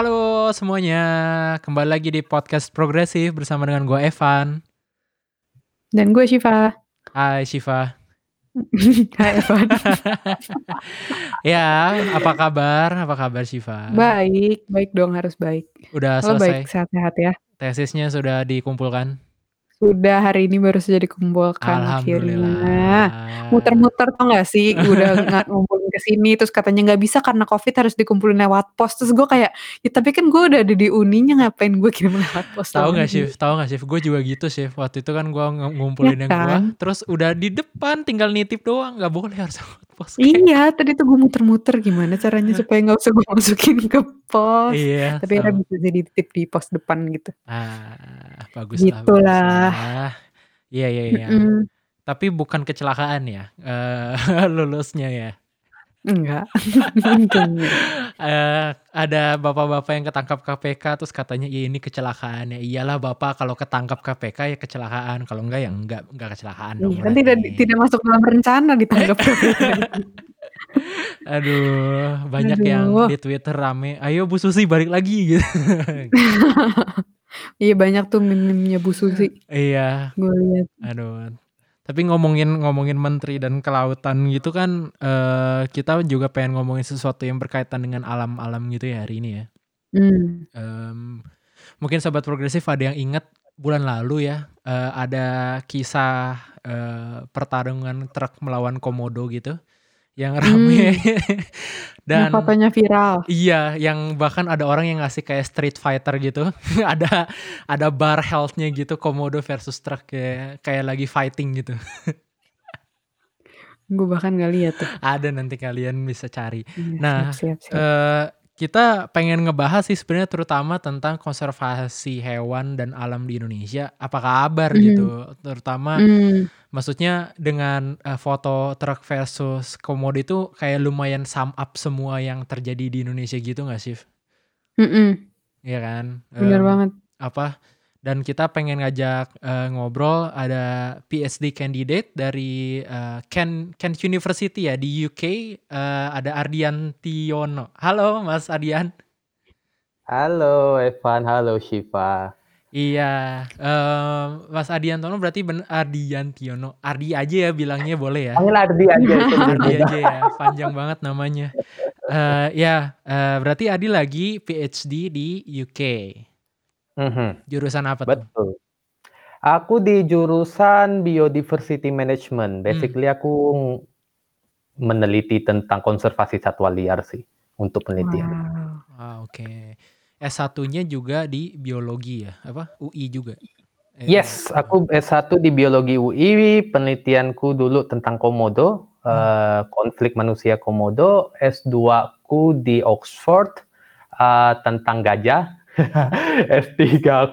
Halo semuanya, kembali lagi di podcast progresif bersama dengan gue Evan. Dan gue Shiva. Hai Shiva. Hai Evan. ya, apa kabar? Apa kabar Shiva? Baik, baik dong harus baik. Udah Lo selesai. baik, sehat-sehat ya. Tesisnya sudah dikumpulkan. Sudah hari ini baru saja dikumpulkan akhirnya. Alhamdulillah. Muter-muter tau gak sih? Udah nggak ngumpulin ke sini terus katanya nggak bisa karena covid harus dikumpulin lewat pos. Terus gue kayak, ya tapi kan gue udah ada di uninya ngapain gue kirim lewat pos Tahu nggak lagi?" sih? Tahu nggak sih? Gue juga gitu sih. Waktu itu kan gue ngumpulin Ya yang gue, kan? terus udah di depan tinggal nitip doang, nggak boleh harus pos. Iya, tadi tuh gue muter-muter gimana caranya supaya nggak usah gue masukin ke pos. Iya. Tapi akhirnya sama. bisa jadi titip di pos depan gitu. Ah, bagus Gitu lah. Iya, iya, iya. Tapi bukan kecelakaan ya, eh, lulusnya ya. Enggak. Eh, ada bapak-bapak yang ketangkap KPK terus katanya ya ini kecelakaan ya iyalah bapak kalau ketangkap KPK ya kecelakaan kalau enggak ya enggak enggak kecelakaan dong Iya, kan tidak tidak masuk dalam rencana ditangkap KPK. Aduh, banyak yang Aduh. di Twitter rame, ayo Bu Susi balik lagi gitu. Iya banyak tuh meme-nya Bu Susi, Iya, gue lihat. aduh. Tapi ngomongin ngomongin menteri dan kelautan gitu kan eh, kita juga pengen ngomongin sesuatu yang berkaitan dengan alam-alam gitu ya hari ini ya. Hmm. Em, mungkin sobat progresif ada yang ingat bulan lalu ya eh, ada kisah eh, pertarungan truk melawan komodo gitu yang rame Yang dan fotonya viral. iya yang bahkan ada orang yang ngasih kayak street fighter gitu ada ada bar healthnya gitu komodo versus truk kayak kayak lagi fighting gitu Gue bahkan gak lihat tuh. ada nanti kalian bisa cari Iya, Nah, siap, siap, siap. eh kita pengen ngebahas sih sebenarnya terutama tentang konservasi hewan dan alam di Indonesia. Apa kabar Mhm. gitu? Terutama Hmm. maksudnya dengan eh, foto truk versus komodo itu kayak lumayan sum up semua yang terjadi di Indonesia gitu nggak sih? Mm-mm. Iya kan? Bener Em, banget. apa? Dan kita pengen ngajak eh, ngobrol ada PhD candidate dari eh, Kent Kent University ya di UK eh, ada Ardian Tiono. Halo Mas Ardian. Halo Evan, halo Shiva. Iya, em, Mas Ardiantono berarti ben Ardiantiono. Ardi aja ya bilangnya boleh ya. Panggil Ardi aja Ardi aja ya, panjang banget namanya. Eh ya, eh, berarti Ardi lagi PhD di UK. Mhm, Jurusan apa tuh? betul. Aku di jurusan Biodiversity Management. Basically aku ng- meneliti tentang konservasi satwa liar sih untuk penelitian. Wow. Ah, oke. S1-nya juga di biologi ya, apa? UI juga. Eh, Yes, aku S1 di Biologi UI, penelitianku dulu tentang komodo, eh, konflik manusia komodo. S2 ku di Oxford eh, tentang gajah. S3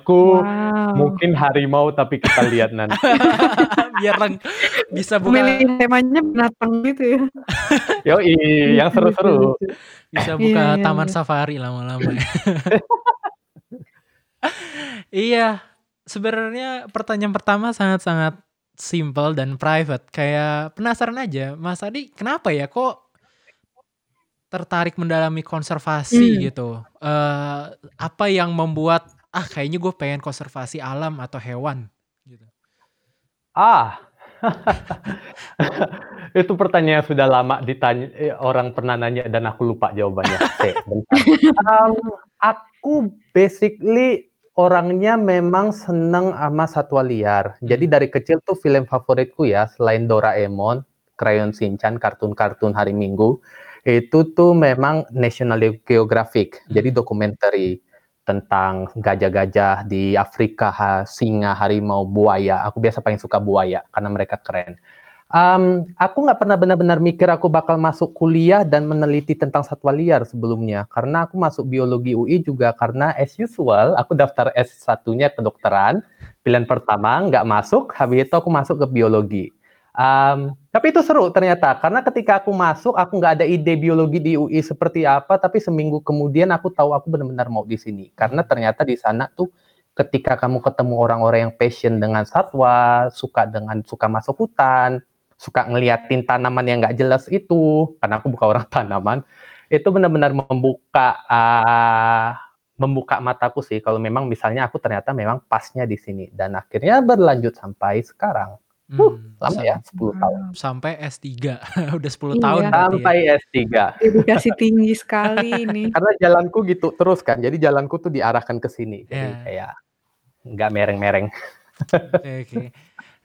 ku Wow. mungkin harimau tapi kita lihat nanti. Biar lang- bisa buka Memilih temanya binatang gitu ya. Yoi, yang seru-seru. Bisa Iya, buka iya, taman iya. safari lama-lama ya. iya, sebenarnya pertanyaan pertama sangat-sangat simple dan private. Kayak penasaran aja, Mas Adi, kenapa ya kok tertarik mendalami konservasi Hmm. gitu? Eh, apa yang membuat ah kayaknya gue pengen konservasi alam atau hewan gitu? Ah, itu pertanyaan yang sudah lama ditanya eh, orang pernah nanya dan aku lupa jawabannya. Em, aku basically orangnya memang seneng sama satwa liar. Jadi dari kecil tuh film favoritku ya selain Doraemon, Crayon Shinchan, kartun-kartun hari Minggu itu tuh memang National Geographic. Jadi Hmm. dokumenter tentang gajah-gajah di Afrika, ha- singa, harimau, buaya. Aku biasa paling suka buaya karena mereka keren. Em, aku nggak pernah benar-benar mikir aku bakal masuk kuliah dan meneliti tentang satwa liar sebelumnya. Karena aku masuk biologi UI juga karena as usual, aku daftar S1-nya kedokteran. Pilihan pertama nggak masuk, habis itu aku masuk ke biologi. Em, tapi itu seru ternyata, karena ketika aku masuk, aku nggak ada ide biologi di UI seperti apa, tapi seminggu kemudian aku tahu aku benar-benar mau di sini. Karena ternyata di sana tuh ketika kamu ketemu orang-orang yang passion dengan satwa, suka dengan suka masuk hutan, suka ngeliatin tanaman yang nggak jelas itu, karena aku bukan orang tanaman, itu benar-benar membuka uh, membuka mataku sih kalau memang misalnya aku ternyata memang pasnya di sini dan akhirnya berlanjut sampai sekarang. Uh, Hmm, lama sam- ya 10 tahun. sampai S3. Udah 10 Iya. tahun ya. Sampai S3. Dedikasi tinggi sekali ini. Karena jalanku gitu terus kan. Jadi jalanku tuh diarahkan ke sini. Jadi Iya. kayak nggak mereng-mereng. Oke, oke.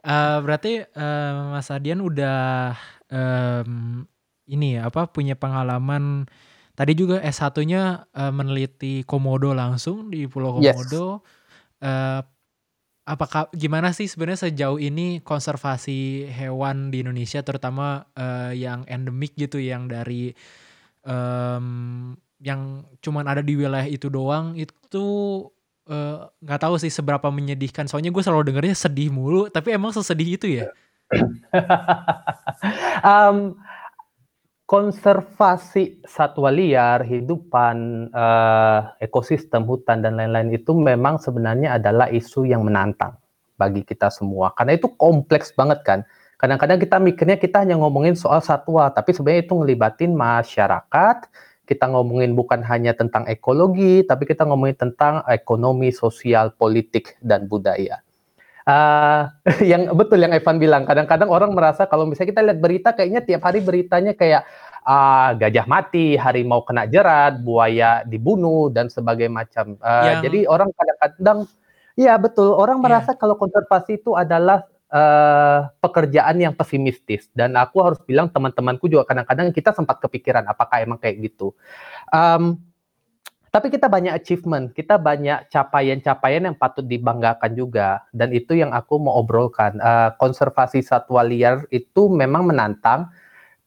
Eh, berarti eh, Mas Adian udah em, ini ya apa punya pengalaman tadi juga S1-nya eh, meneliti komodo langsung di Pulau Yes. Komodo. Apakah gimana sih sebenarnya sejauh ini konservasi hewan di Indonesia terutama eh, yang endemik gitu yang dari em, yang cuman ada di wilayah itu doang itu eh, nggak tahu sih seberapa menyedihkan. Soalnya gue selalu dengernya sedih mulu tapi emang sesedih itu ya? Em, konservasi satwa liar, hidupan, eh, ekosistem hutan dan lain-lain itu memang sebenarnya adalah isu yang menantang bagi kita semua. Karena itu kompleks banget kan. Kadang-kadang kita mikirnya kita hanya ngomongin soal satwa, tapi sebenarnya itu ngelibatin masyarakat. Kita ngomongin bukan hanya tentang ekologi, tapi kita ngomongin tentang ekonomi, sosial, politik, dan budaya. Eh, yang betul yang Evan bilang, kadang-kadang orang merasa kalau misalnya kita lihat berita kayaknya tiap hari beritanya kayak ah, gajah mati, harimau kena jerat, buaya dibunuh dan sebagainya macam. Eh, Yang- Jadi orang kadang-kadang, ya betul, orang Iya. merasa kalau konservasi itu adalah eh, pekerjaan yang pesimistis dan aku harus bilang teman-temanku juga kadang-kadang kita sempat kepikiran apakah emang kayak gitu. Em, tapi kita banyak achievement, kita banyak capaian-capaian yang patut dibanggakan juga, dan itu yang aku mau obrolkan. Eh, konservasi satwa liar itu memang menantang,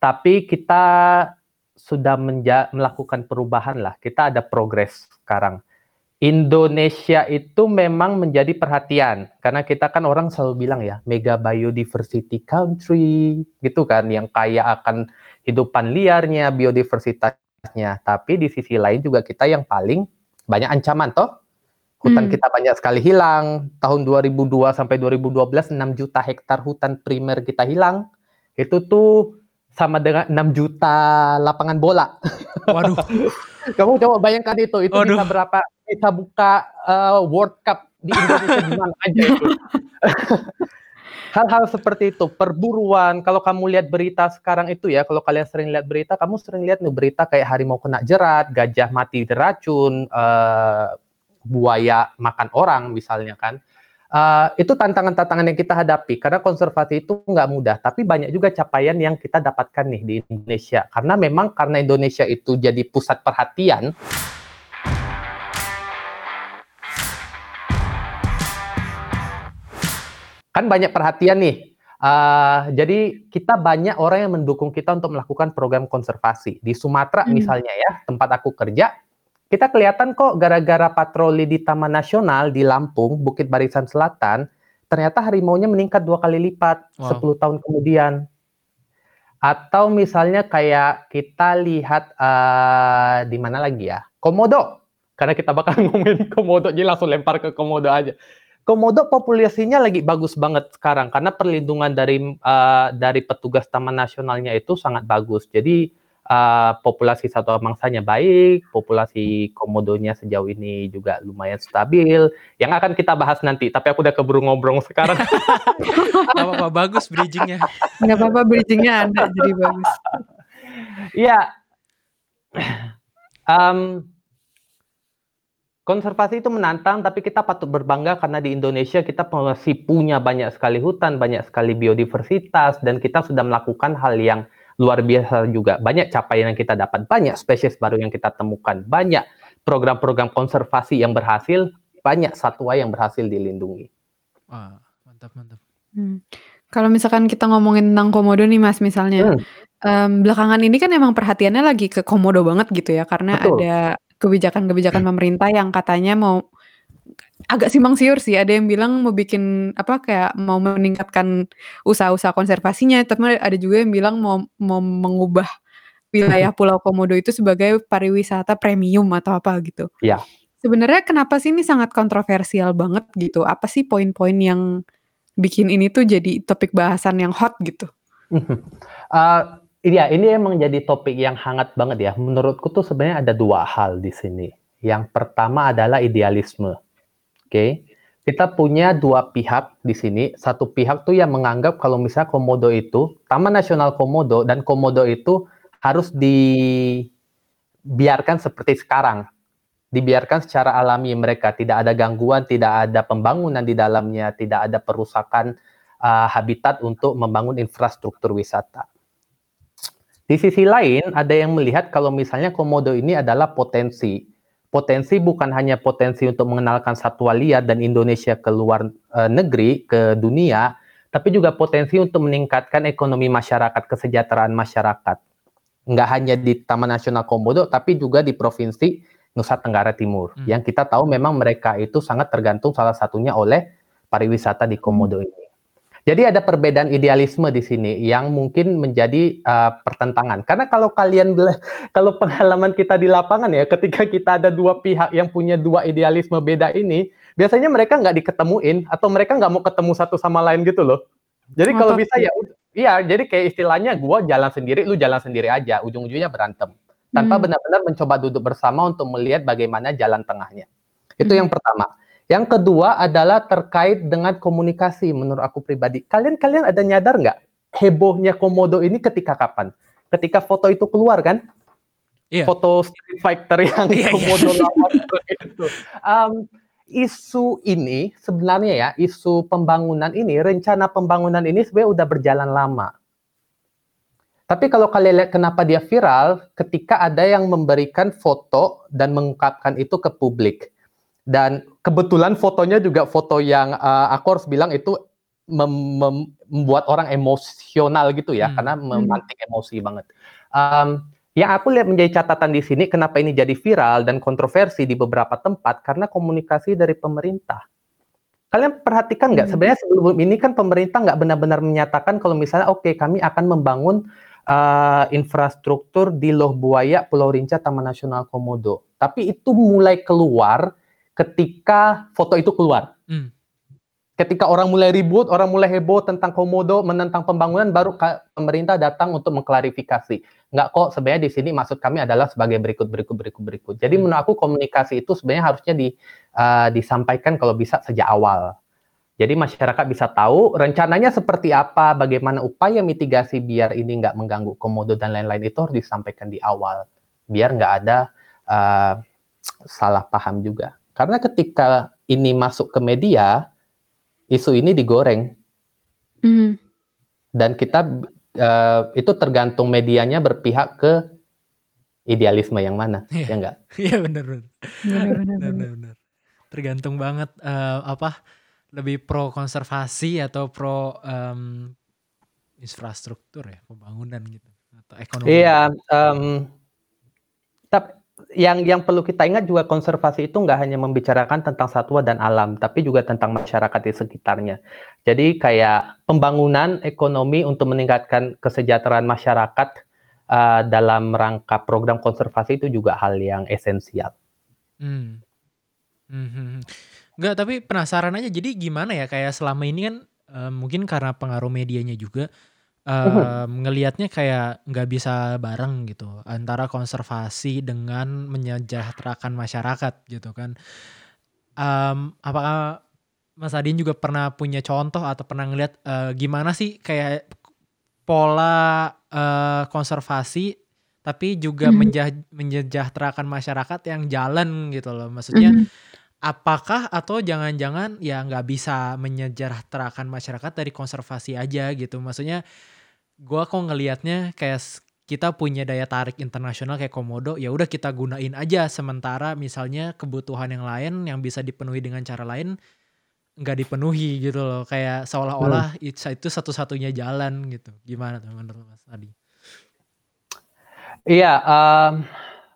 tapi kita sudah menja- melakukan perubahan lah. Kita ada progres sekarang. Indonesia itu memang menjadi perhatian karena kita kan orang selalu bilang ya mega biodiversity country gitu kan yang kaya akan hidupan liarnya, biodiversitasnya. Tapi di sisi lain juga kita yang paling banyak ancaman toh. Hutan Hmm. kita banyak sekali hilang. Tahun 2002 sampai 2012 6 juta hektar hutan primer kita hilang. Itu tuh sama dengan 6 juta lapangan bola. waduh Kamu coba bayangkan itu, itu Waduh. bisa berapa? Bisa buka eh, World Cup di Indonesia di mana aja itu. Hal-hal seperti itu, perburuan. Kalau kamu lihat berita sekarang itu ya, kalau kalian sering lihat berita, kamu sering lihat nih berita kayak harimau kena jerat, gajah mati diracun, eh, buaya makan orang misalnya kan. Eh, itu tantangan-tantangan yang kita hadapi karena konservasi itu nggak mudah, tapi banyak juga capaian yang kita dapatkan nih di Indonesia. Karena memang karena Indonesia itu jadi pusat perhatian, kan banyak perhatian nih. Eh, jadi kita banyak orang yang mendukung kita untuk melakukan program konservasi di Sumatera Hmm. misalnya ya tempat aku kerja. Kita kelihatan kok gara-gara patroli di Taman Nasional di Lampung, Bukit Barisan Selatan, ternyata harimaunya meningkat dua kali lipat Wow. 10 tahun kemudian. Atau misalnya kayak kita lihat eh, di mana lagi ya? Komodo. Karena kita bakal ngomongin komodo, jadi langsung lempar ke komodo aja. Komodo populasinya lagi bagus banget sekarang karena perlindungan dari eh, dari petugas Taman Nasionalnya itu sangat bagus. Jadi eh, populasi satwa mangsanya baik, populasi komodonya sejauh ini juga lumayan stabil. Yang akan kita bahas nanti, tapi aku udah keburu ngobrol sekarang. Gak apa-apa bagus bridgingnya Nggak apa-apa bridgingnya ada jadi bagus. Iya. Em, konservasi itu menantang, tapi kita patut berbangga karena di Indonesia kita masih punya banyak sekali hutan, banyak sekali biodiversitas, dan kita sudah melakukan hal yang luar biasa juga. Banyak capaian yang kita dapat, banyak spesies baru yang kita temukan, banyak program-program konservasi yang berhasil, banyak satwa yang berhasil dilindungi. Wah, mantap mantap Hmm. Kalau misalkan kita ngomongin tentang komodo nih Mas misalnya, Hmm. em, belakangan ini kan emang perhatiannya lagi ke komodo banget gitu ya karena Betul. ada kebijakan-kebijakan pemerintah yang katanya mau agak simpang siur sih. Ada yang bilang mau bikin apa kayak mau meningkatkan usaha-usaha konservasinya, tapi ada juga yang bilang mau mau mengubah wilayah Pulau Komodo itu sebagai pariwisata premium atau apa gitu. Iya. Sebenarnya kenapa sih ini sangat kontroversial banget gitu? Apa sih poin-poin yang bikin ini tuh jadi topik bahasan yang hot gitu? Eh, Iya, ini emang jadi topik yang hangat banget ya. Menurutku tuh sebenarnya ada dua hal di sini. Yang pertama adalah idealisme. Oke. Okay? Kita punya dua pihak di sini. Satu pihak tuh yang menganggap kalau misalnya komodo itu, Taman Nasional Komodo dan komodo itu harus dibiarkan seperti sekarang. Dibiarkan secara alami mereka, tidak ada gangguan, tidak ada pembangunan di dalamnya, tidak ada perusakan uh, habitat untuk membangun infrastruktur wisata. Di sisi lain, ada yang melihat kalau misalnya komodo ini adalah potensi. Potensi bukan hanya potensi untuk mengenalkan satwa liar dan Indonesia ke luar e, negeri, ke dunia, tapi juga potensi untuk meningkatkan ekonomi masyarakat, kesejahteraan masyarakat. Enggak hanya di Taman Nasional Komodo, tapi juga di Provinsi Nusa Tenggara Timur. Hmm. Yang kita tahu memang mereka itu sangat tergantung salah satunya oleh pariwisata di Komodo ini. Jadi ada perbedaan idealisme di sini yang mungkin menjadi uh, pertentangan. Karena kalau kalian kalau pengalaman kita di lapangan ya, ketika kita ada dua pihak yang punya dua idealisme beda ini, biasanya mereka nggak diketemuin atau mereka nggak mau ketemu satu sama lain gitu loh. Jadi kalau bisa ya, iya. Jadi kayak istilahnya gue jalan sendiri, lu jalan sendiri aja, ujung-ujungnya berantem tanpa hmm. benar-benar mencoba duduk bersama untuk melihat bagaimana jalan tengahnya. Itu hmm. yang pertama. Yang kedua adalah terkait dengan komunikasi menurut aku pribadi. Kalian-kalian ada nyadar nggak hebohnya Komodo ini ketika kapan? Ketika foto itu keluar kan? Iya. Foto Street Fighter yang iya, iya. Komodo iya. lawan itu. Um, isu ini sebenarnya ya, isu pembangunan ini, rencana pembangunan ini sebenarnya udah berjalan lama. Tapi kalau kalian lihat kenapa dia viral, ketika ada yang memberikan foto dan mengungkapkan itu ke publik dan kebetulan fotonya juga foto yang uh, aku harus bilang itu mem mem membuat orang emosional gitu ya, hmm. karena hmm. memantik emosi banget. Um, yang aku lihat menjadi catatan di sini, kenapa ini jadi viral dan kontroversi di beberapa tempat, karena komunikasi dari pemerintah. Kalian perhatikan nggak, hmm. sebenarnya sebelum ini kan pemerintah nggak benar-benar menyatakan kalau misalnya, oke okay, kami akan membangun uh, infrastruktur di Loh Buaya, Pulau Rinca, Taman Nasional Komodo. Tapi itu mulai keluar ketika foto itu keluar. Hmm. Ketika orang mulai ribut, orang mulai heboh tentang komodo, menentang pembangunan, baru pemerintah datang untuk mengklarifikasi. Enggak kok, sebenarnya di sini maksud kami adalah sebagai berikut, berikut, berikut, berikut. Jadi hmm. menurut aku komunikasi itu sebenarnya harusnya di, uh, disampaikan kalau bisa sejak awal. Jadi masyarakat bisa tahu rencananya seperti apa, bagaimana upaya mitigasi biar ini nggak mengganggu komodo dan lain-lain itu harus disampaikan di awal, biar nggak ada uh, salah paham juga. Karena ketika ini masuk ke media, isu ini digoreng. Mm. Dan kita uh, itu tergantung medianya berpihak ke idealisme yang mana, yeah. ya enggak? Iya benar benar. Tergantung banget uh, apa lebih pro konservasi atau pro um, infrastruktur ya, pembangunan gitu atau ekonomi. Iya, um, tapi yang yang perlu kita ingat juga konservasi itu nggak hanya membicarakan tentang satwa dan alam, tapi juga tentang masyarakat di sekitarnya. Jadi kayak pembangunan ekonomi untuk meningkatkan kesejahteraan masyarakat uh, dalam rangka program konservasi itu juga hal yang esensial. Hmm. Hmm. hmm, hmm. Nggak, tapi penasaran aja. Jadi gimana ya kayak selama ini kan uh, mungkin karena pengaruh medianya juga uh, ngelihatnya kayak nggak bisa bareng gitu antara konservasi dengan menyejahterakan masyarakat gitu kan. Um, apakah Mas Adin juga pernah punya contoh atau pernah ngelihat uh, gimana sih kayak pola uh, konservasi tapi juga mm -hmm. menyejahterakan masyarakat yang jalan gitu loh. Maksudnya mm -hmm. apakah atau jangan-jangan ya nggak bisa menyejahterakan masyarakat dari konservasi aja gitu. Maksudnya gue kok ngelihatnya kayak kita punya daya tarik internasional kayak komodo ya udah kita gunain aja sementara misalnya kebutuhan yang lain yang bisa dipenuhi dengan cara lain nggak dipenuhi gitu loh kayak seolah-olah hmm. itu satu-satunya jalan gitu gimana tuh menurut Mas Adi? Iya, um,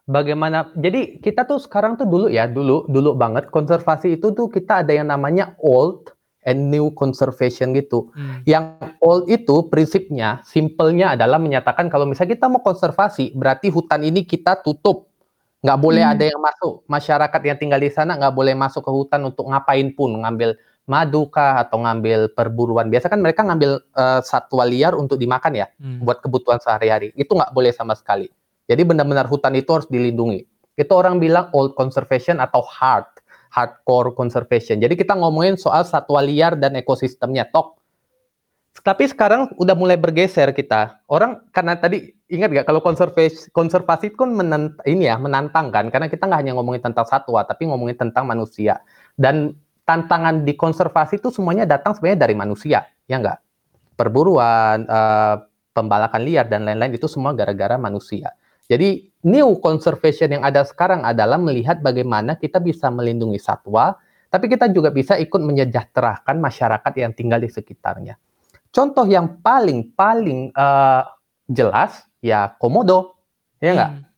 bagaimana? Jadi kita tuh sekarang tuh dulu ya dulu dulu banget konservasi itu tuh kita ada yang namanya old and new conservation gitu. Hmm. Yang old itu prinsipnya, simpelnya adalah menyatakan kalau misalnya kita mau konservasi, berarti hutan ini kita tutup. Nggak boleh hmm. ada yang masuk. Masyarakat yang tinggal di sana nggak boleh masuk ke hutan untuk ngapain pun, ngambil madu kah atau ngambil perburuan. Biasa kan mereka ngambil uh, satwa liar untuk dimakan ya, hmm. buat kebutuhan sehari-hari. Itu nggak boleh sama sekali. Jadi benar-benar hutan itu harus dilindungi. Itu orang bilang old conservation atau hard, hardcore conservation. Jadi kita ngomongin soal satwa liar dan ekosistemnya, tok. Tapi sekarang udah mulai bergeser kita. Orang karena tadi ingat gak kalau konservasi konservasi itu kan menant, ini ya menantang kan karena kita nggak hanya ngomongin tentang satwa tapi ngomongin tentang manusia. Dan tantangan di konservasi itu semuanya datang sebenarnya dari manusia, ya enggak? Perburuan, uh, pembalakan liar dan lain-lain itu semua gara-gara manusia. Jadi new conservation yang ada sekarang adalah melihat bagaimana kita bisa melindungi satwa, tapi kita juga bisa ikut menyejahterakan masyarakat yang tinggal di sekitarnya. Contoh yang paling paling uh, jelas ya Komodo, ya enggak? Hmm.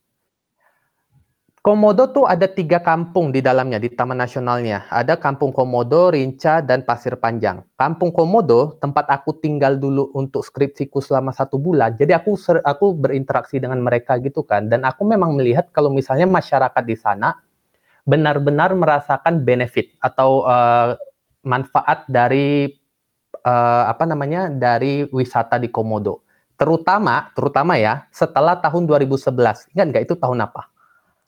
Komodo tuh ada tiga kampung di dalamnya di Taman Nasionalnya. Ada Kampung Komodo, Rinca, dan Pasir Panjang. Kampung Komodo tempat aku tinggal dulu untuk skripsiku selama satu bulan. Jadi aku aku berinteraksi dengan mereka gitu kan. Dan aku memang melihat kalau misalnya masyarakat di sana benar-benar merasakan benefit atau uh, manfaat dari uh, apa namanya dari wisata di Komodo. Terutama terutama ya setelah tahun 2011. Ingat nggak itu tahun apa?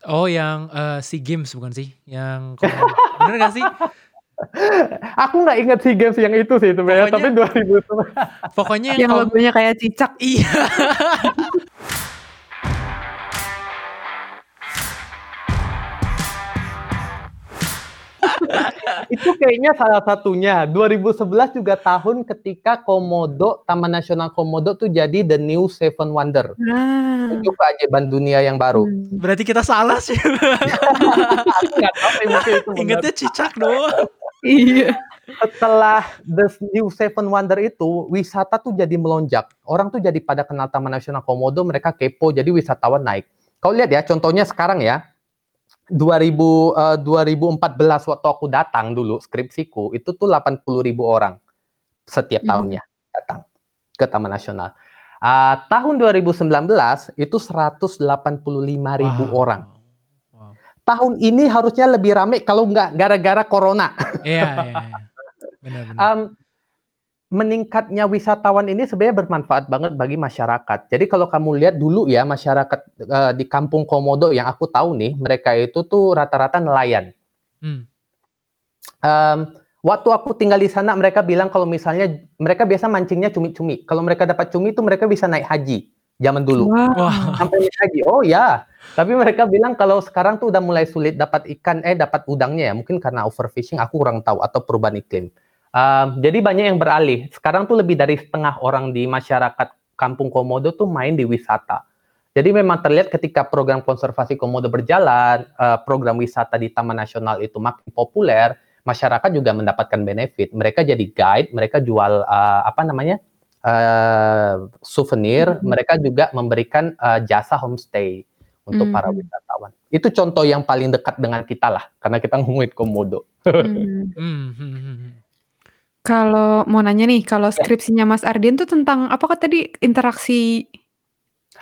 Oh yang uh, SEA Games bukan sih? Yang bener gak sih? Aku nggak inget SEA Games yang itu sih sebenarnya, tapi 2000 Pokoknya yang, yang logonya kayak cicak. Iya. Itu kayaknya salah satunya. 2011 juga tahun ketika Komodo, Taman Nasional Komodo tuh jadi the new Seven Wonder. Ah. Itu keajaiban dunia yang baru. Hmm. Berarti kita salah sih. Ingatnya cicak doang. iya. Setelah the new Seven Wonder itu, wisata tuh jadi melonjak. Orang tuh jadi pada kenal Taman Nasional Komodo, mereka kepo, jadi wisatawan naik. Kau lihat ya, contohnya sekarang ya, 2000 uh, 2014 waktu aku datang dulu skripsiku itu tuh 80 ribu orang setiap hmm. tahunnya datang ke Taman Nasional. Uh, tahun 2019 itu 185 ribu wow. orang. Wow. Tahun ini harusnya lebih ramai kalau nggak gara-gara corona. Iya, iya, iya. Benar, benar. Um, meningkatnya wisatawan ini sebenarnya bermanfaat banget bagi masyarakat. Jadi kalau kamu lihat dulu ya masyarakat uh, di Kampung Komodo yang aku tahu nih, mereka itu tuh rata-rata nelayan. Hmm. Um, waktu aku tinggal di sana, mereka bilang kalau misalnya mereka biasa mancingnya cumi-cumi. Kalau mereka dapat cumi itu mereka bisa naik haji zaman dulu. Wow. Sampai naik haji. Oh ya. Tapi mereka bilang kalau sekarang tuh udah mulai sulit dapat ikan, eh dapat udangnya ya. Mungkin karena overfishing, aku kurang tahu atau perubahan iklim. Uh, jadi banyak yang beralih. Sekarang tuh lebih dari setengah orang di masyarakat Kampung Komodo tuh main di wisata. Jadi memang terlihat ketika program konservasi komodo berjalan, uh, program wisata di Taman Nasional itu makin populer, masyarakat juga mendapatkan benefit. Mereka jadi guide, mereka jual uh, apa namanya uh, souvenir, mm -hmm. mereka juga memberikan uh, jasa homestay untuk mm -hmm. para wisatawan. Itu contoh yang paling dekat dengan kita lah, karena kita ngomongin komodo. mm -hmm. Kalau mau nanya nih, kalau Ya. skripsinya Mas Ardian tuh tentang apa kok tadi, interaksi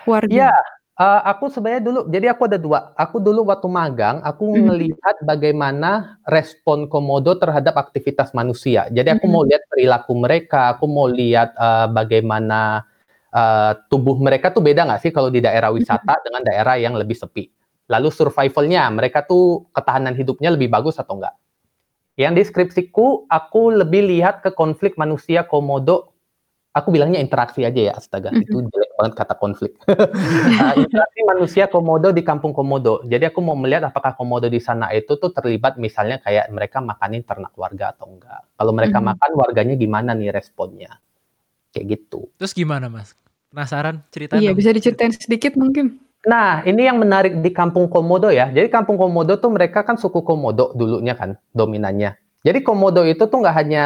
warga? Iya, uh, aku sebenarnya dulu jadi aku ada dua. Aku dulu waktu magang, aku mm. ngelihat bagaimana respon komodo terhadap aktivitas manusia. Jadi aku mau lihat perilaku mereka, aku mau lihat, uh, bagaimana, uh, tubuh mereka tuh beda nggak sih kalau di daerah wisata dengan daerah yang lebih sepi. Lalu survivalnya mereka tuh ketahanan hidupnya lebih bagus atau enggak. Yang di skripsiku, aku lebih lihat ke konflik manusia komodo. Aku bilangnya interaksi aja ya, astaga. Mm-hmm. Itu jelek banget kata konflik. uh, interaksi manusia komodo di kampung komodo. Jadi aku mau melihat apakah komodo di sana itu tuh terlibat misalnya kayak mereka makanin ternak warga atau enggak. Kalau mereka mm-hmm. makan, warganya gimana nih responnya. Kayak gitu. Terus gimana mas? Penasaran cerita? Iya, bisa diceritain sedikit mungkin. Nah, ini yang menarik di Kampung Komodo ya. Jadi Kampung Komodo tuh mereka kan suku Komodo dulunya kan dominannya. Jadi Komodo itu tuh nggak hanya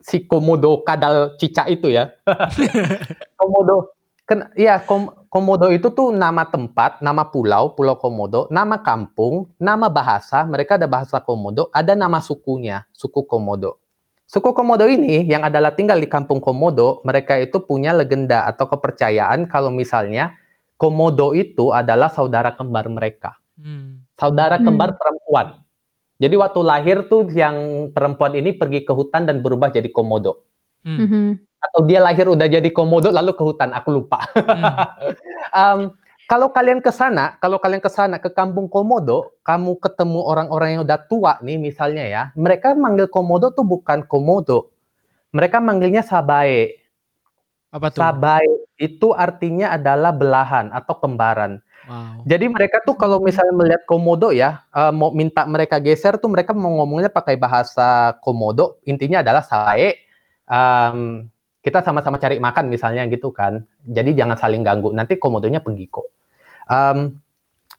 si Komodo kadal cicak itu ya. komodo, kan, ya kom, Komodo itu tuh nama tempat, nama pulau, Pulau Komodo, nama kampung, nama bahasa. Mereka ada bahasa Komodo, ada nama sukunya, suku Komodo. Suku Komodo ini yang adalah tinggal di Kampung Komodo, mereka itu punya legenda atau kepercayaan kalau misalnya Komodo itu adalah saudara kembar mereka. Hmm. Saudara hmm. kembar perempuan. Jadi waktu lahir tuh yang perempuan ini pergi ke hutan dan berubah jadi komodo. Hmm. hmm. Atau dia lahir udah jadi komodo lalu ke hutan, aku lupa. Hmm. um, kalau kalian ke sana, kalau kalian ke sana ke Kampung Komodo, kamu ketemu orang-orang yang udah tua nih misalnya ya, mereka manggil Komodo tuh bukan Komodo. Mereka manggilnya Sabae. Apa tuh? Sabae itu artinya adalah belahan atau kembaran. Wow. Jadi mereka tuh kalau misalnya melihat Komodo ya, uh, mau minta mereka geser tuh mereka mau ngomongnya pakai bahasa Komodo. Intinya adalah Sabae. Um, kita sama-sama cari makan misalnya gitu kan. Jadi jangan saling ganggu. Nanti komodonya pergi kok. Um,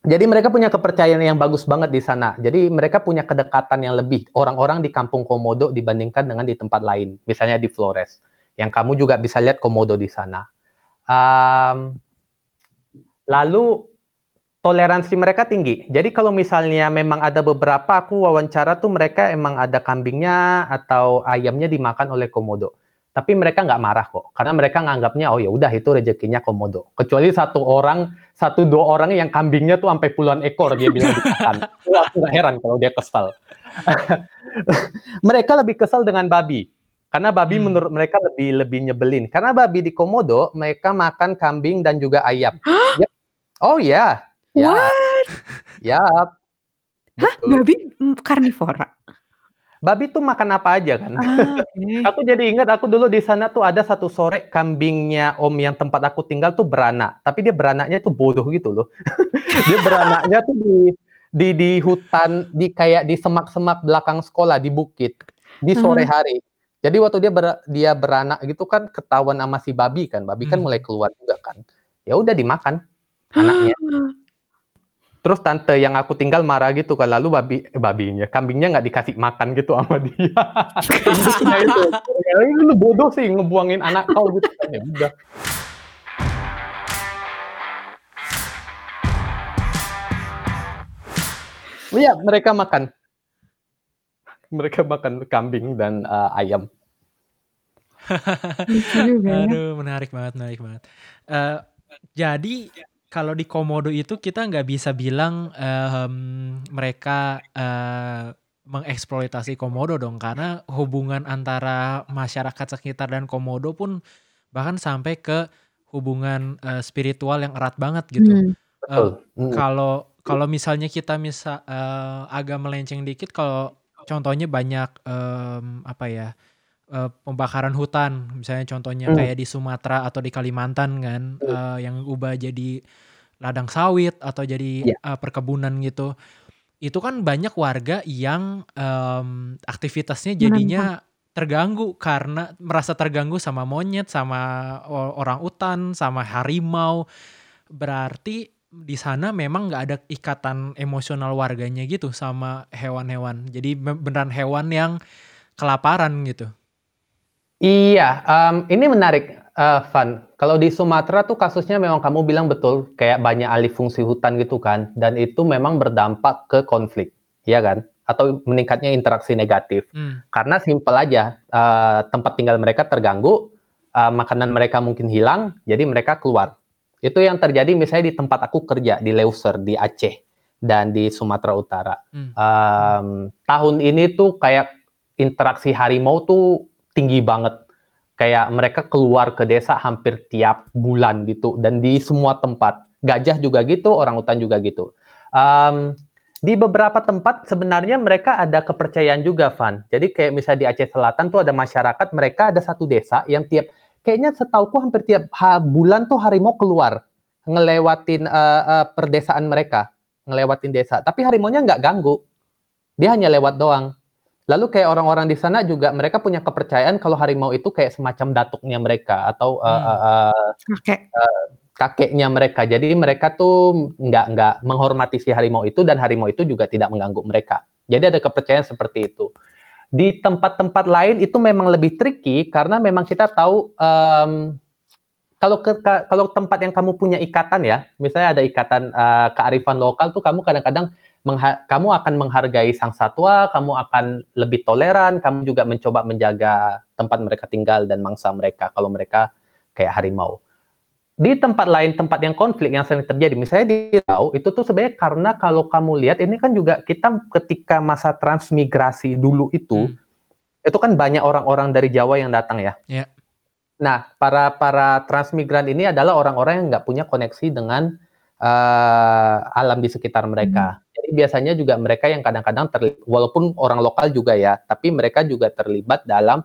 jadi mereka punya kepercayaan yang bagus banget di sana. Jadi mereka punya kedekatan yang lebih orang-orang di kampung Komodo dibandingkan dengan di tempat lain, misalnya di Flores. Yang kamu juga bisa lihat Komodo di sana. Um, lalu toleransi mereka tinggi. Jadi kalau misalnya memang ada beberapa aku wawancara tuh mereka emang ada kambingnya atau ayamnya dimakan oleh komodo. Tapi mereka nggak marah kok karena mereka nganggapnya oh ya udah itu rezekinya komodo. Kecuali satu orang satu dua orang yang kambingnya tuh sampai puluhan ekor dia bilang dimakan. Aku nggak heran kalau dia kesal mereka lebih kesal dengan babi karena babi hmm. menurut mereka lebih lebih nyebelin karena babi di komodo mereka makan kambing dan juga ayam yep. oh ya yeah. ya ya Hah, babi karnivora babi tuh makan apa aja kan. Ah, okay. aku jadi ingat aku dulu di sana tuh ada satu sore kambingnya om yang tempat aku tinggal tuh beranak, tapi dia beranaknya tuh bodoh gitu loh. dia beranaknya tuh di di di hutan, di kayak di semak-semak belakang sekolah di bukit di sore hmm. hari. Jadi waktu dia ber, dia beranak gitu kan ketahuan sama si babi kan, babi kan hmm. mulai keluar juga kan. Ya udah dimakan anaknya. Terus tante yang aku tinggal marah gitu kan, lalu babi eh, babinya, kambingnya nggak dikasih makan gitu sama dia. itu, ya, lu bodoh sih ngebuangin anak kau gitu kan ya udah. Iya, mereka makan. Mereka makan kambing dan uh, ayam. Ya. Aduh, menarik banget, menarik banget. Uh, jadi kalau di komodo itu kita nggak bisa bilang um, mereka uh, mengeksploitasi komodo dong karena hubungan antara masyarakat sekitar dan komodo pun bahkan sampai ke hubungan uh, spiritual yang erat banget gitu. Hmm. Uh, kalau kalau misalnya kita misal uh, agak melenceng dikit kalau contohnya banyak um, apa ya uh, pembakaran hutan, misalnya contohnya hmm. kayak di Sumatera atau di Kalimantan kan, hmm. uh, yang ubah jadi ladang sawit atau jadi yeah. uh, perkebunan gitu. Itu kan banyak warga yang um, aktivitasnya jadinya terganggu karena merasa terganggu sama monyet, sama orang utan, sama harimau. Berarti di sana memang nggak ada ikatan emosional warganya gitu sama hewan-hewan. Jadi beneran hewan yang kelaparan gitu. Iya, um, ini menarik, uh, Van. Kalau di Sumatera tuh kasusnya memang kamu bilang betul, kayak banyak alih fungsi hutan gitu kan, dan itu memang berdampak ke konflik, ya kan? Atau meningkatnya interaksi negatif. Hmm. Karena simpel aja, uh, tempat tinggal mereka terganggu, uh, makanan mereka mungkin hilang, jadi mereka keluar. Itu yang terjadi misalnya di tempat aku kerja di Leuser di Aceh dan di Sumatera Utara. Hmm. Um, tahun ini tuh kayak interaksi harimau tuh tinggi banget. Kayak mereka keluar ke desa hampir tiap bulan gitu dan di semua tempat. Gajah juga gitu, orang hutan juga gitu. Um, di beberapa tempat sebenarnya mereka ada kepercayaan juga, Van. Jadi kayak misalnya di Aceh Selatan tuh ada masyarakat, mereka ada satu desa yang tiap kayaknya setauku hampir tiap ha, bulan tuh harimau keluar ngelewatin uh, uh, perdesaan mereka, ngelewatin desa. Tapi harimaunya nggak ganggu, dia hanya lewat doang. Lalu kayak orang-orang di sana juga mereka punya kepercayaan kalau harimau itu kayak semacam datuknya mereka atau uh, hmm. uh, kakek uh, kakeknya mereka. Jadi mereka tuh nggak nggak menghormati si harimau itu dan harimau itu juga tidak mengganggu mereka. Jadi ada kepercayaan seperti itu. Di tempat-tempat lain itu memang lebih tricky karena memang kita tahu um, kalau ke, kalau tempat yang kamu punya ikatan ya, misalnya ada ikatan uh, kearifan lokal tuh kamu kadang-kadang kamu akan menghargai sang satwa, kamu akan lebih toleran, kamu juga mencoba menjaga tempat mereka tinggal dan mangsa mereka kalau mereka kayak harimau. Di tempat lain, tempat yang konflik yang sering terjadi, misalnya di Riau, itu tuh sebenarnya karena kalau kamu lihat ini kan juga kita ketika masa transmigrasi dulu itu, hmm. itu kan banyak orang-orang dari Jawa yang datang ya. Yeah. Nah, para para transmigran ini adalah orang-orang yang nggak punya koneksi dengan uh, alam di sekitar mereka. Hmm. Jadi biasanya juga mereka yang kadang-kadang walaupun orang lokal juga ya, tapi mereka juga terlibat dalam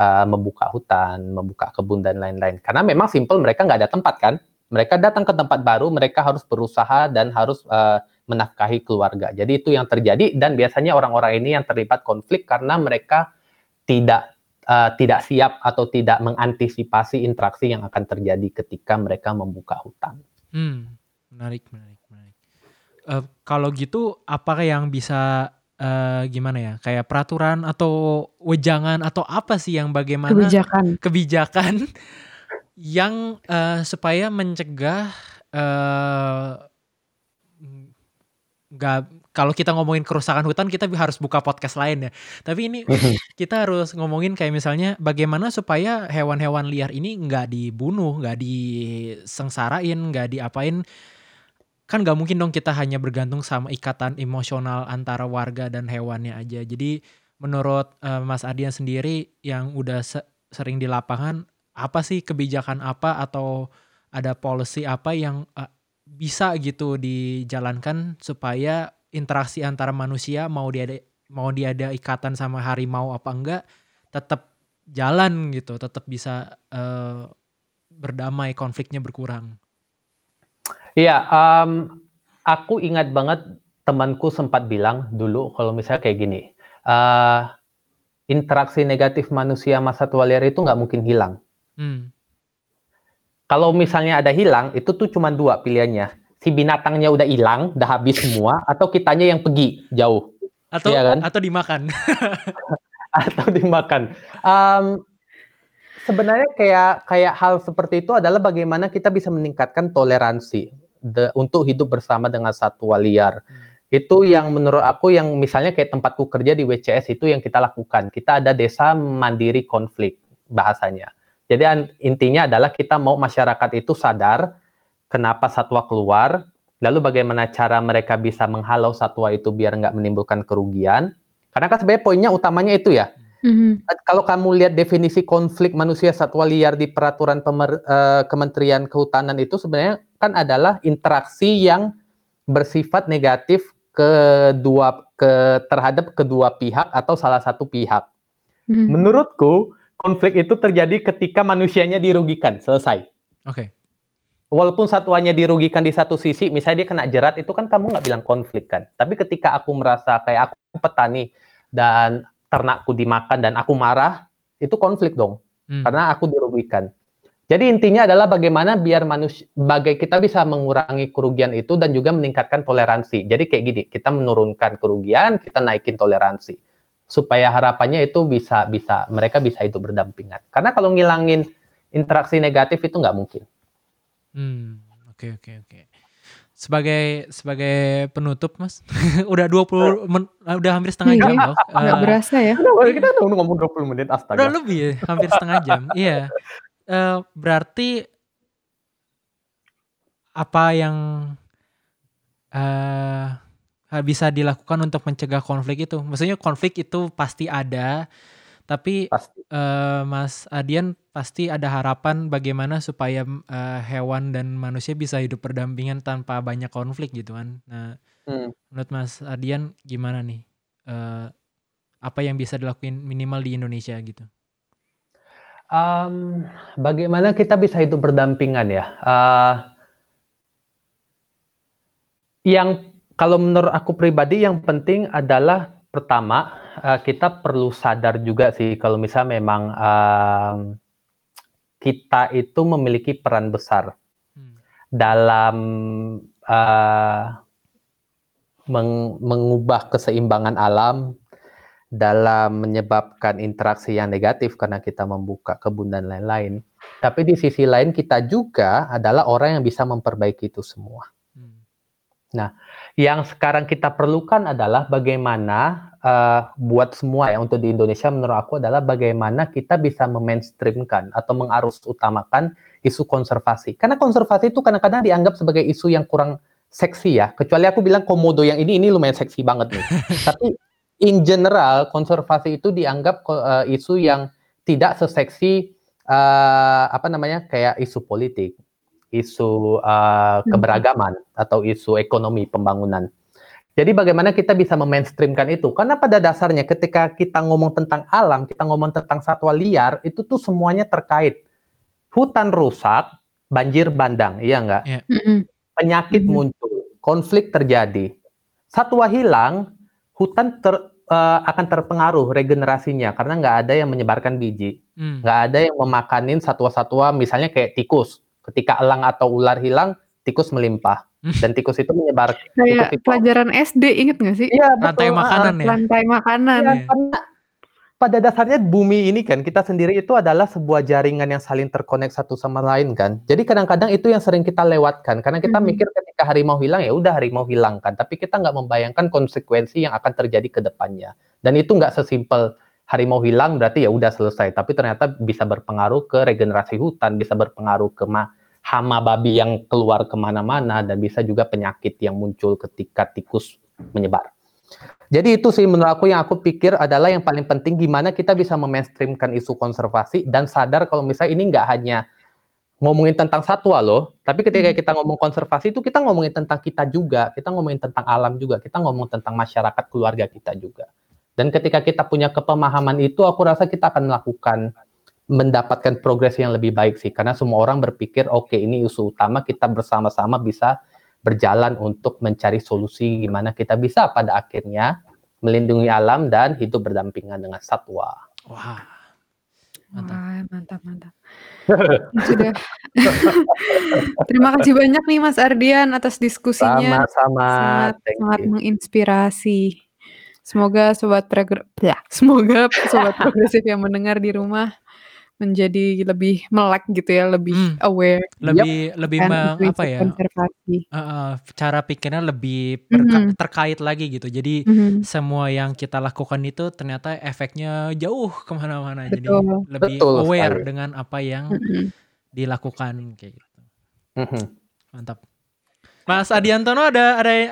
uh, membuka hutan, membuka kebun dan lain-lain. Karena memang simple mereka nggak ada tempat kan. Mereka datang ke tempat baru, mereka harus berusaha dan harus uh, menafkahi keluarga. Jadi itu yang terjadi dan biasanya orang-orang ini yang terlibat konflik karena mereka tidak uh, tidak siap atau tidak mengantisipasi interaksi yang akan terjadi ketika mereka membuka hutan. Hmm, menarik, menarik, menarik. Uh, kalau gitu, apakah yang bisa uh, gimana ya? Kayak peraturan atau wejangan atau apa sih yang bagaimana kebijakan kebijakan yang uh, supaya mencegah uh, nggak kalau kita ngomongin kerusakan hutan kita harus buka podcast lain ya. Tapi ini kita harus ngomongin kayak misalnya bagaimana supaya hewan-hewan liar ini nggak dibunuh, nggak disengsarain, nggak diapain. Kan nggak mungkin dong kita hanya bergantung sama ikatan emosional antara warga dan hewannya aja. Jadi menurut uh, Mas Adian sendiri yang udah se sering di lapangan, apa sih kebijakan apa atau ada policy apa yang uh, bisa gitu dijalankan supaya interaksi antara manusia mau dia mau dia ada ikatan sama harimau apa enggak tetap jalan gitu tetap bisa uh, berdamai konfliknya berkurang iya um, aku ingat banget temanku sempat bilang dulu kalau misalnya kayak gini uh, interaksi negatif manusia masa tua liar itu nggak mungkin hilang hmm kalau misalnya ada hilang, itu tuh cuma dua pilihannya. Si binatangnya udah hilang, udah habis semua, atau kitanya yang pergi jauh. Atau ya kan? atau dimakan. atau dimakan. Um, sebenarnya kayak kayak hal seperti itu adalah bagaimana kita bisa meningkatkan toleransi de, untuk hidup bersama dengan satwa liar. Hmm. Itu yang menurut aku yang misalnya kayak tempatku kerja di WCS itu yang kita lakukan. Kita ada desa mandiri konflik bahasanya. Jadi intinya adalah kita mau masyarakat itu sadar kenapa satwa keluar, lalu bagaimana cara mereka bisa menghalau satwa itu biar nggak menimbulkan kerugian. Karena kan sebenarnya poinnya utamanya itu ya. Mm-hmm. Kalau kamu lihat definisi konflik manusia satwa liar di peraturan pemer, uh, Kementerian Kehutanan itu sebenarnya kan adalah interaksi yang bersifat negatif kedua ke terhadap kedua pihak atau salah satu pihak. Mm-hmm. Menurutku konflik itu terjadi ketika manusianya dirugikan, selesai. Oke. Okay. Walaupun satuannya dirugikan di satu sisi, misalnya dia kena jerat, itu kan kamu nggak bilang konflik kan. Tapi ketika aku merasa kayak aku petani dan ternakku dimakan dan aku marah, itu konflik dong. Hmm. Karena aku dirugikan. Jadi intinya adalah bagaimana biar manusia, bagai kita bisa mengurangi kerugian itu dan juga meningkatkan toleransi. Jadi kayak gini, kita menurunkan kerugian, kita naikin toleransi supaya harapannya itu bisa bisa mereka bisa hidup berdampingan. Karena kalau ngilangin interaksi negatif itu nggak mungkin. Hmm, oke okay, oke okay, oke. Okay. Sebagai sebagai penutup Mas, udah 20 men, udah hampir setengah jam loh. Enggak uh, berasa ya. kita udah ngomong 20 menit astaga. Udah lebih ya, hampir setengah jam. iya. Uh, berarti apa yang uh, bisa dilakukan untuk mencegah konflik itu? Maksudnya konflik itu pasti ada, tapi pasti. Uh, Mas Adian pasti ada harapan bagaimana supaya uh, hewan dan manusia bisa hidup berdampingan tanpa banyak konflik gitu kan. Nah, hmm. menurut Mas Adian gimana nih? Uh, apa yang bisa dilakukan minimal di Indonesia gitu? Um, bagaimana kita bisa hidup berdampingan ya? Uh, yang kalau menurut aku pribadi yang penting adalah pertama uh, kita perlu sadar juga sih kalau misalnya memang uh, kita itu memiliki peran besar hmm. dalam uh, meng mengubah keseimbangan alam dalam menyebabkan interaksi yang negatif karena kita membuka kebun dan lain-lain. Tapi di sisi lain kita juga adalah orang yang bisa memperbaiki itu semua. Hmm. Nah, yang sekarang kita perlukan adalah bagaimana uh, buat semua ya untuk di Indonesia menurut aku adalah bagaimana kita bisa memainstreamkan atau mengarus utamakan isu konservasi. Karena konservasi itu kadang-kadang dianggap sebagai isu yang kurang seksi ya. Kecuali aku bilang komodo yang ini ini lumayan seksi banget nih. Tapi in general konservasi itu dianggap uh, isu yang tidak seseksi uh, apa namanya kayak isu politik isu uh, keberagaman atau isu ekonomi pembangunan. Jadi bagaimana kita bisa memainstreamkan itu? Karena pada dasarnya ketika kita ngomong tentang alam, kita ngomong tentang satwa liar, itu tuh semuanya terkait. Hutan rusak, banjir bandang, iya nggak? Iya. Mm-mm. Penyakit muncul, konflik terjadi. Satwa hilang, hutan ter, eh, akan terpengaruh regenerasinya karena nggak ada yang menyebarkan biji, Hmm. nggak ada yang memakanin satwa-satwa misalnya kayak tikus. Ketika elang atau ular hilang, tikus melimpah dan tikus itu menyebar. Kayak tikus itu- pelajaran SD inget gak sih? Iya, Rantai makanan ya. Rantai makanan. Iya. karena pada dasarnya bumi ini kan kita sendiri itu adalah sebuah jaringan yang saling terkonek satu sama lain kan. Jadi kadang-kadang itu yang sering kita lewatkan karena kita Mhm. mikir ketika harimau hilang ya udah harimau hilang kan, tapi kita nggak membayangkan konsekuensi yang akan terjadi ke depannya. Dan itu nggak sesimpel harimau hilang berarti ya udah selesai, tapi ternyata bisa berpengaruh ke regenerasi hutan, bisa berpengaruh ke ma- hama babi yang keluar ke mana-mana dan bisa juga penyakit yang muncul ketika tikus menyebar. Jadi itu sih menurut aku yang aku pikir adalah yang paling penting gimana kita bisa memainstreamkan isu konservasi dan sadar kalau misalnya ini nggak hanya ngomongin tentang satwa loh, tapi ketika kita ngomong konservasi itu kita ngomongin tentang kita juga, kita ngomongin tentang alam juga, kita ngomong tentang masyarakat keluarga kita juga. Dan ketika kita punya kepemahaman itu, aku rasa kita akan melakukan mendapatkan progres yang lebih baik sih, karena semua orang berpikir oke ini isu utama kita bersama-sama bisa berjalan untuk mencari solusi gimana kita bisa pada akhirnya melindungi alam dan hidup berdampingan dengan satwa. Wah. Mantap. Wah, mantap, mantap. Sudah. Terima kasih banyak nih Mas Ardian atas diskusinya. Sama-sama. Sangat, Thank sangat you. menginspirasi. Semoga sobat progr ya, semoga sobat progresif yang mendengar di rumah menjadi lebih melek gitu ya, lebih Hmm. aware Lebih lebih kan meng, apa ya? konservasi. eh, cara pikirnya lebih perka- Mhm. terkait lagi gitu. Jadi Mhm, semua yang kita lakukan itu ternyata efeknya jauh ke mana-mana. Jadi lebih Betul aware sekali. dengan apa yang mhm. dilakukan kayak gitu. Mhm. Mantap. Mas Adiantono ada ada eh,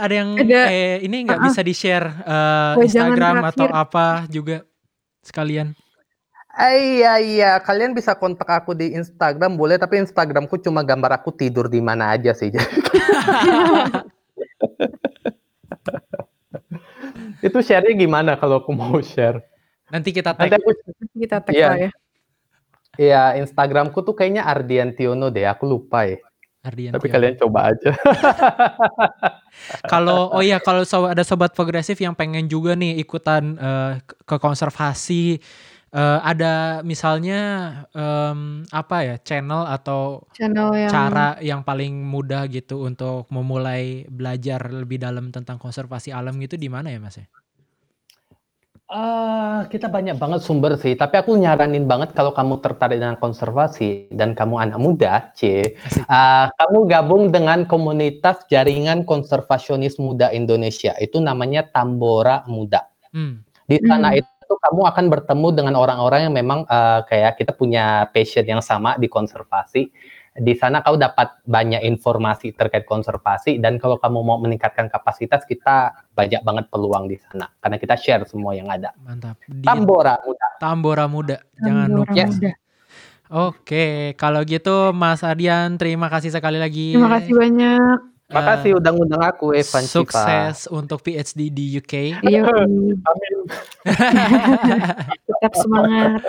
ada yang Ada. eh, ini nggak ah. bisa di share eh, Oh, jangan Instagram atau apa juga sekalian. Ah, iya iya, kalian bisa kontak aku di Instagram boleh, tapi Instagramku cuma gambar aku tidur di mana aja sih. Itu share-nya gimana kalau aku mau share? Nanti kita Nanti tag. aku Kita tag Iya. lah ya. Iya, Instagramku tuh kayaknya Ardiantiono deh, aku lupa ya. Ardian Tapi Tio. kalian coba aja. Kalau oh ya kalau so- ada sobat progresif yang pengen juga nih ikutan eh, ke konservasi eh, ada misalnya em, apa ya channel atau Channel yang cara yang paling mudah gitu untuk memulai belajar lebih dalam tentang konservasi alam gitu di mana ya Mas ya? Eh, kita banyak banget sumber sih, tapi aku nyaranin banget kalau kamu tertarik dengan konservasi dan kamu anak muda, C, Asik. eh, kamu gabung dengan komunitas jaringan konservasionis muda Indonesia. Itu namanya Tambora Muda. Hmm. Di sana Hmm. itu kamu akan bertemu dengan orang-orang yang memang eh, kayak kita punya passion yang sama di konservasi. Di sana kau dapat banyak informasi terkait konservasi dan kalau kamu mau meningkatkan kapasitas kita banyak banget peluang di sana karena kita share semua yang ada. Mantap. Di Tambora Muda. Tambora Muda. Jangan Tambora lupa. Muda. Oke, kalau gitu Mas Ardian terima kasih sekali lagi. Terima kasih banyak. Eh, Makasih udah ngundang aku Evan Shiva. Sukses untuk PhD di UK. Iya, Amin. tetap semangat.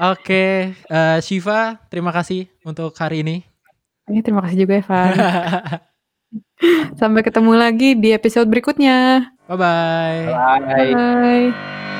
Oke, eh, Shiva, terima kasih untuk hari ini. Ini terima kasih juga Evan. Sampai ketemu lagi di episode berikutnya. Bye bye. Bye. Bye.